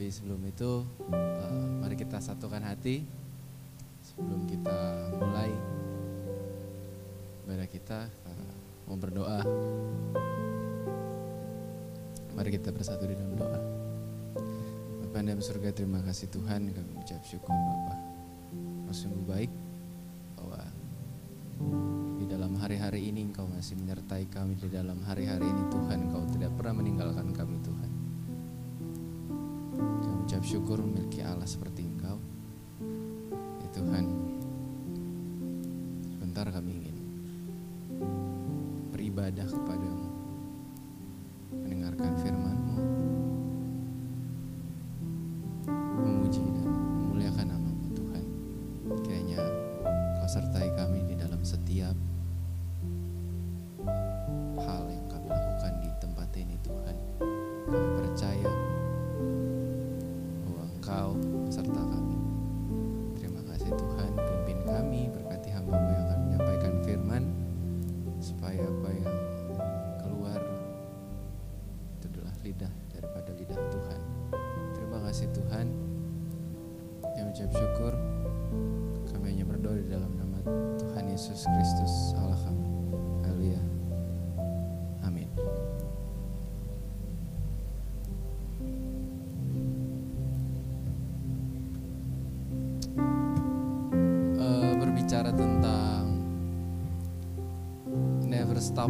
Tapi sebelum itu uh, mari kita satukan hati sebelum kita mulai ibadah kita uh, mau berdoa. Mari kita bersatu di dalam doa. Bapak dalam surga terima kasih Tuhan kami ucap syukur Bapak. Kau sungguh baik bahwa di dalam hari-hari ini Engkau masih menyertai kami di dalam hari-hari ini Tuhan Engkau tidak pernah meninggalkan kami Tuhan. Kami ucap syukur memiliki Allah seperti Engkau. Ya Tuhan,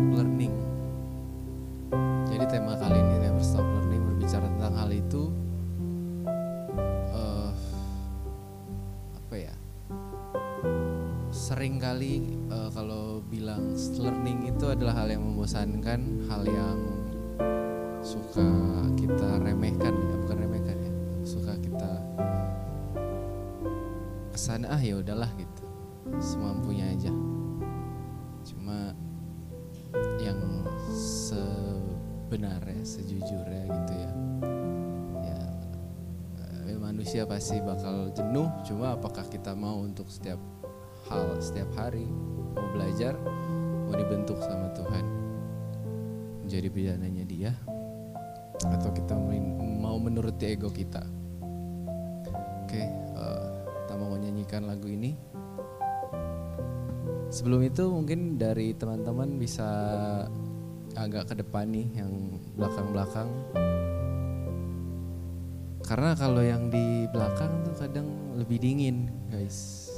stop learning. Jadi tema kali ini never stop learning berbicara tentang hal itu. eh, apa ya? Sering kali eh, kalau bilang learning itu adalah hal yang membosankan, hal yang suka kita remehkan, ya bukan remehkan ya, suka kita ke sana ah ya udahlah gitu, semampunya aja. Cuma yang sebenarnya, sejujurnya gitu ya, ya eh, manusia pasti bakal jenuh. Cuma apakah kita mau untuk setiap hal, setiap hari mau belajar, mau dibentuk sama Tuhan, menjadi pidananya Dia, atau kita mau menuruti ego kita? Oke, eh, kita mau nyanyikan lagu ini. Sebelum itu mungkin dari teman-teman bisa agak ke depan nih yang belakang-belakang. Karena kalau yang di belakang tuh kadang lebih dingin, guys.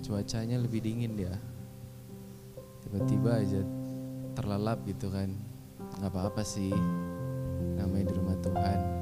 Cuacanya lebih dingin dia. Tiba-tiba aja terlelap gitu kan. nggak apa-apa sih. Namanya di rumah Tuhan.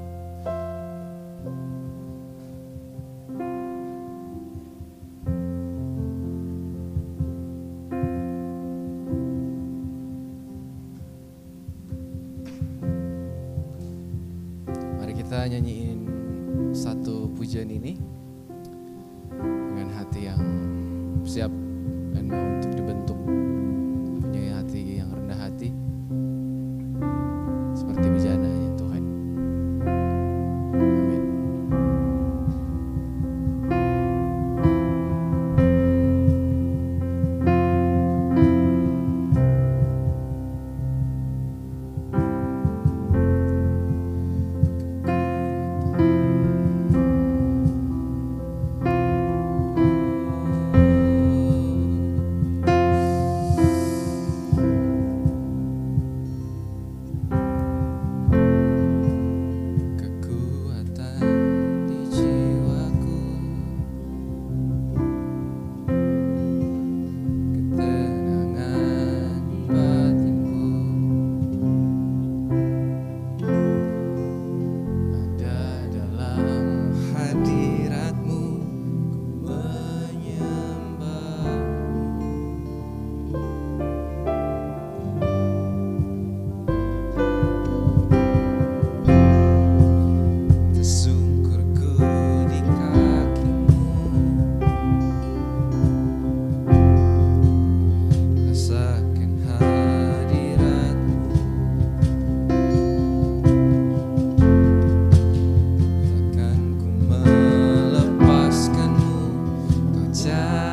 time.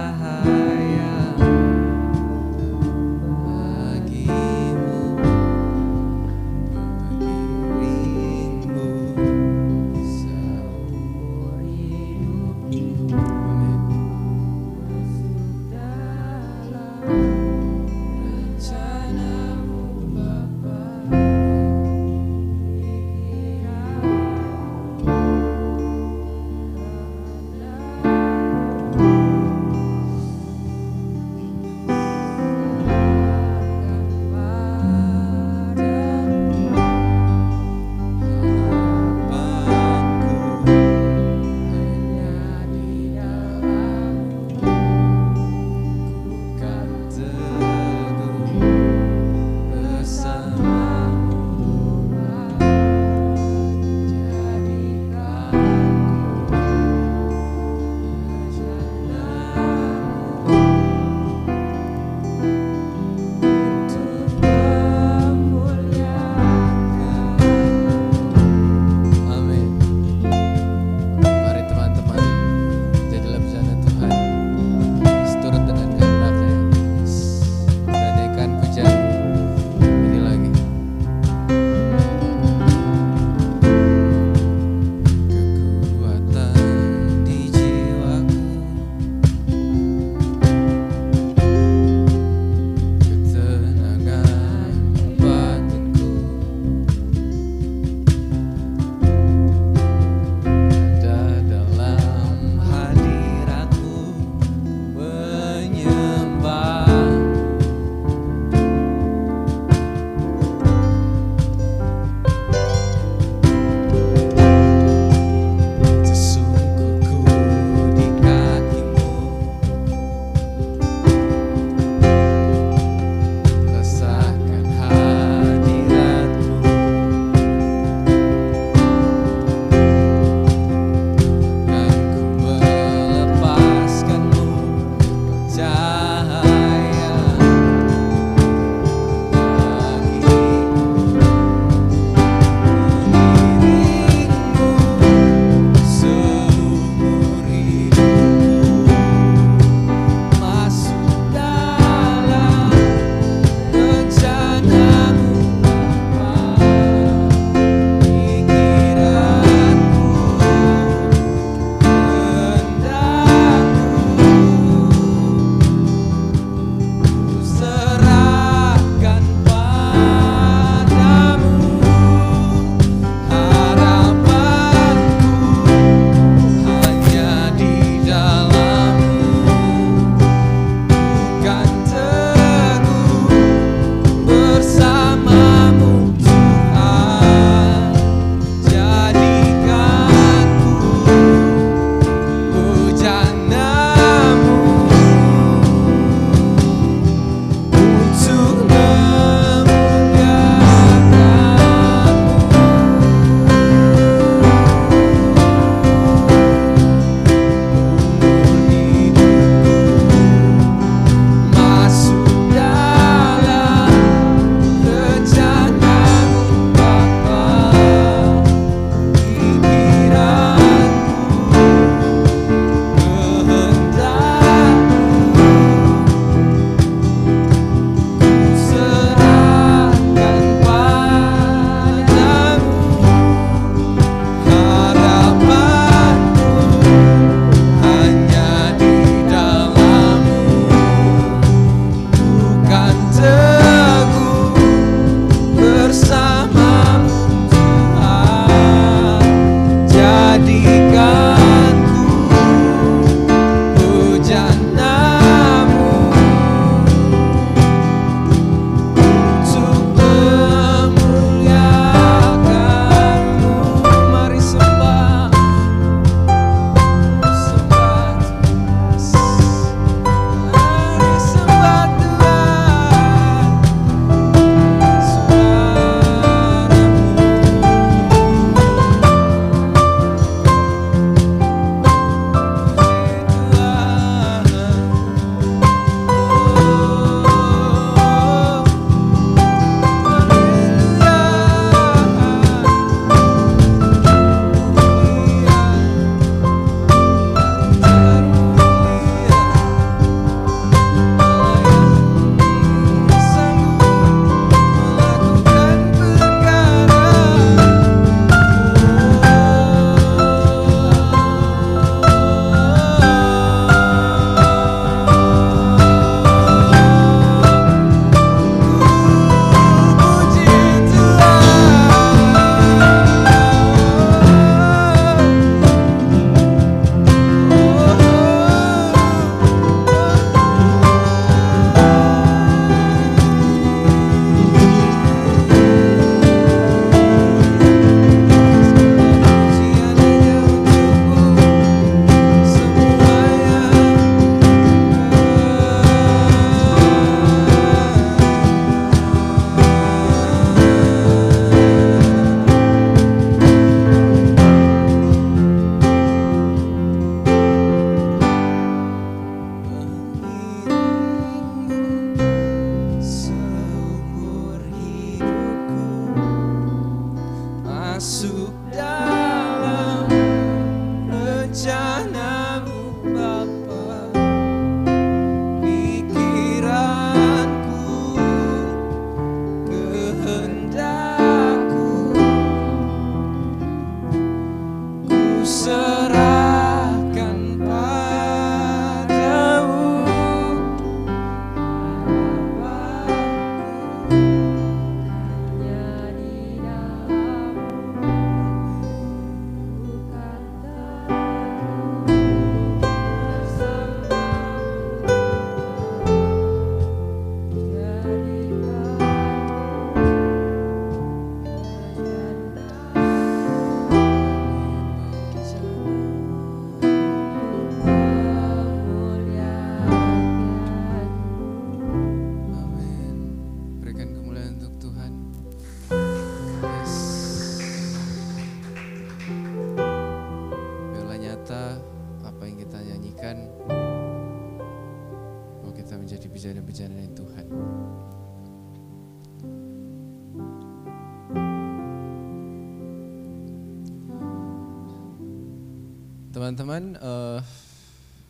Teman-teman uh,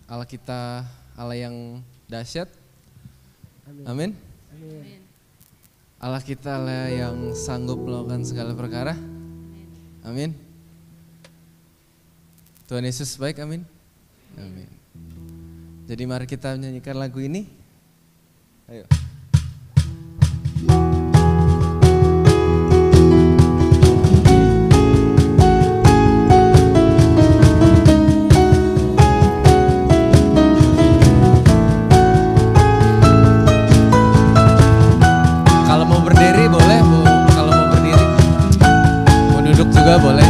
Allah kita Allah yang dahsyat. Amin. amin. Allah kita Allah yang sanggup melakukan segala perkara. Amin. Tuhan Yesus baik amin. Amin. Jadi mari kita menyanyikan lagu ini. Ayo agora vou né?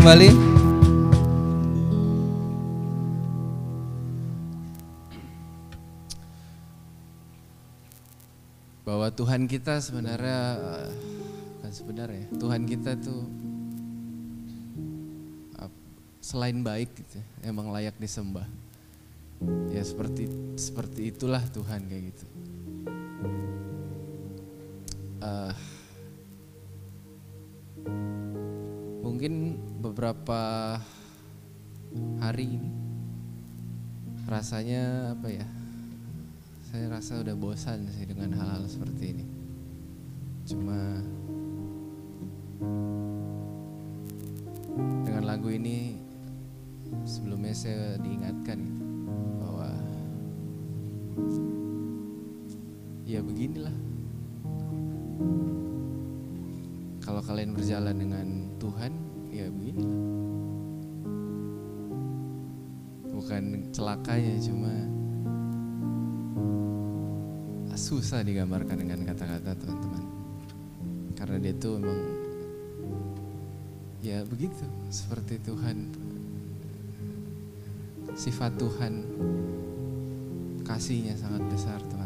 Kembali. Bahwa Tuhan kita sebenarnya kan sebenarnya Tuhan kita tuh selain baik gitu, ya, emang layak disembah. Ya seperti seperti itulah Tuhan kayak gitu. Uh, mungkin beberapa hari ini. Rasanya apa ya? Saya rasa udah bosan sih dengan hal-hal seperti ini. Cuma dengan lagu ini sebelumnya saya diingatkan gitu, bahwa ya beginilah. Kalau kalian berjalan dengan Tuhan ya begini bukan celakanya cuma susah digambarkan dengan kata-kata teman-teman. Karena dia tuh emang ya begitu seperti Tuhan sifat Tuhan kasihnya sangat besar teman-teman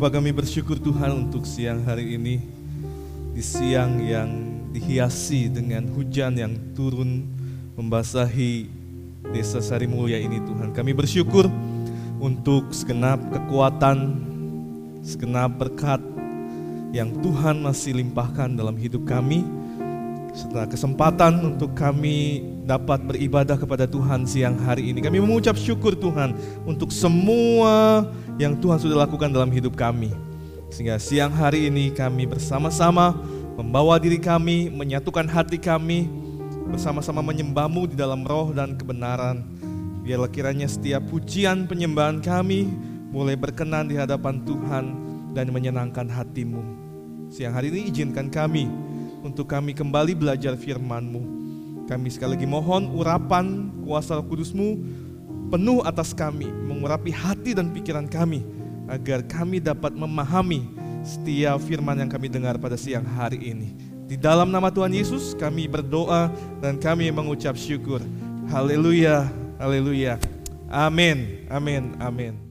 Bapak kami bersyukur Tuhan untuk siang hari ini. Di siang yang dihiasi dengan hujan yang turun Membasahi desa Sarimulya ini Tuhan. Kami bersyukur untuk segenap kekuatan Segenap berkat yang Tuhan masih limpahkan dalam hidup kami. Serta kesempatan untuk kami dapat beribadah kepada Tuhan siang hari ini. Kami mengucap syukur Tuhan untuk semua yang Tuhan sudah lakukan dalam hidup kami. Sehingga siang hari ini kami bersama-sama membawa diri kami, menyatukan hati kami, bersama-sama menyembahmu di dalam roh dan kebenaran. Biarlah kiranya setiap pujian penyembahan kami mulai berkenan di hadapan Tuhan dan menyenangkan hatimu. Siang hari ini izinkan kami untuk kami kembali belajar firman-Mu. Kami sekali lagi mohon urapan kuasa kudus-Mu penuh atas kami, mengurapi hati dan pikiran kami, agar kami dapat memahami setiap firman yang kami dengar pada siang hari ini. Di dalam nama Tuhan Yesus kami berdoa dan kami mengucap syukur. Haleluya, haleluya. Amin, amin, amin.